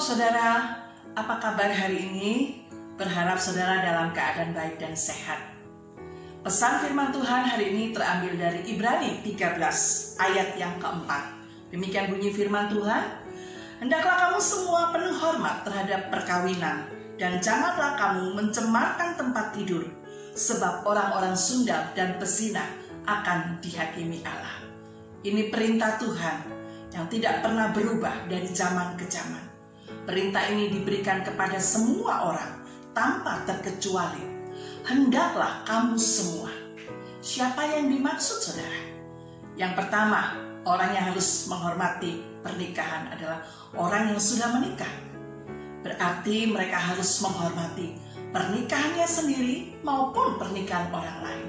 saudara, apa kabar hari ini? Berharap saudara dalam keadaan baik dan sehat. Pesan firman Tuhan hari ini terambil dari Ibrani 13 ayat yang keempat. Demikian bunyi firman Tuhan. Hendaklah kamu semua penuh hormat terhadap perkawinan dan janganlah kamu mencemarkan tempat tidur sebab orang-orang Sunda dan pesina akan dihakimi Allah. Ini perintah Tuhan yang tidak pernah berubah dari zaman ke zaman. Perintah ini diberikan kepada semua orang tanpa terkecuali. Hendaklah kamu semua. Siapa yang dimaksud saudara? Yang pertama, orang yang harus menghormati pernikahan adalah orang yang sudah menikah. Berarti mereka harus menghormati pernikahannya sendiri maupun pernikahan orang lain.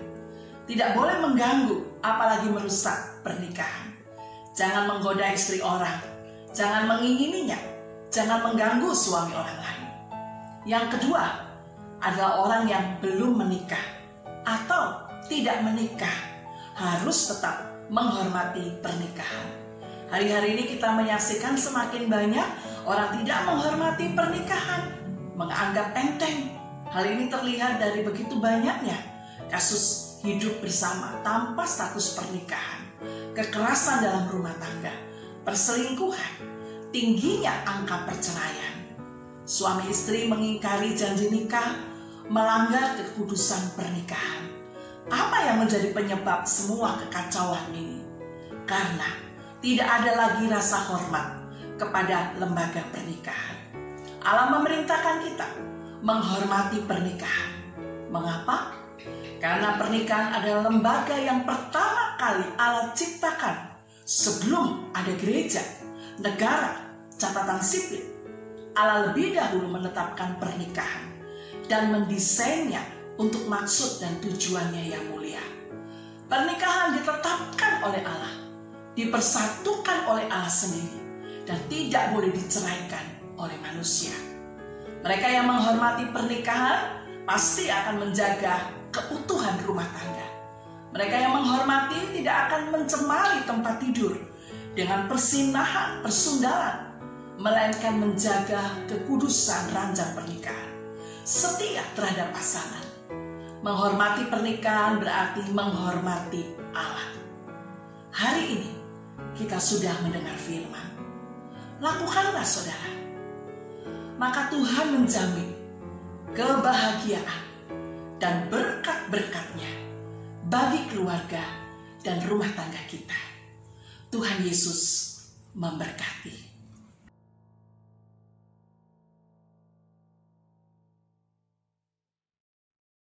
Tidak boleh mengganggu, apalagi merusak pernikahan. Jangan menggoda istri orang, jangan mengingininya, jangan mengganggu suami orang lain. Yang kedua adalah orang yang belum menikah atau tidak menikah harus tetap menghormati pernikahan. Hari-hari ini kita menyaksikan semakin banyak orang tidak menghormati pernikahan, menganggap enteng. Hal ini terlihat dari begitu banyaknya kasus hidup bersama tanpa status pernikahan, kekerasan dalam rumah tangga, perselingkuhan, tingginya angka perceraian. Suami istri mengingkari janji nikah, melanggar kekudusan pernikahan. Apa yang menjadi penyebab semua kekacauan ini? Karena tidak ada lagi rasa hormat kepada lembaga pernikahan. Allah memerintahkan kita menghormati pernikahan. Mengapa? Karena pernikahan adalah lembaga yang pertama kali Allah ciptakan sebelum ada gereja, negara, catatan sipil. Allah lebih dahulu menetapkan pernikahan dan mendesainnya untuk maksud dan tujuannya yang mulia. Pernikahan ditetapkan oleh Allah, dipersatukan oleh Allah sendiri, dan tidak boleh diceraikan oleh manusia. Mereka yang menghormati pernikahan pasti akan menjaga keutuhan rumah tangga. Mereka yang menghormati tidak akan mencemari tempat tidur dengan persinahan, persundalan, melainkan menjaga kekudusan ranjang pernikahan. Setia terhadap pasangan. Menghormati pernikahan berarti menghormati Allah. Hari ini kita sudah mendengar firman. Lakukanlah saudara. Maka Tuhan menjamin kebahagiaan dan berkat-berkatnya bagi keluarga dan rumah tangga kita. Tuhan Yesus memberkati.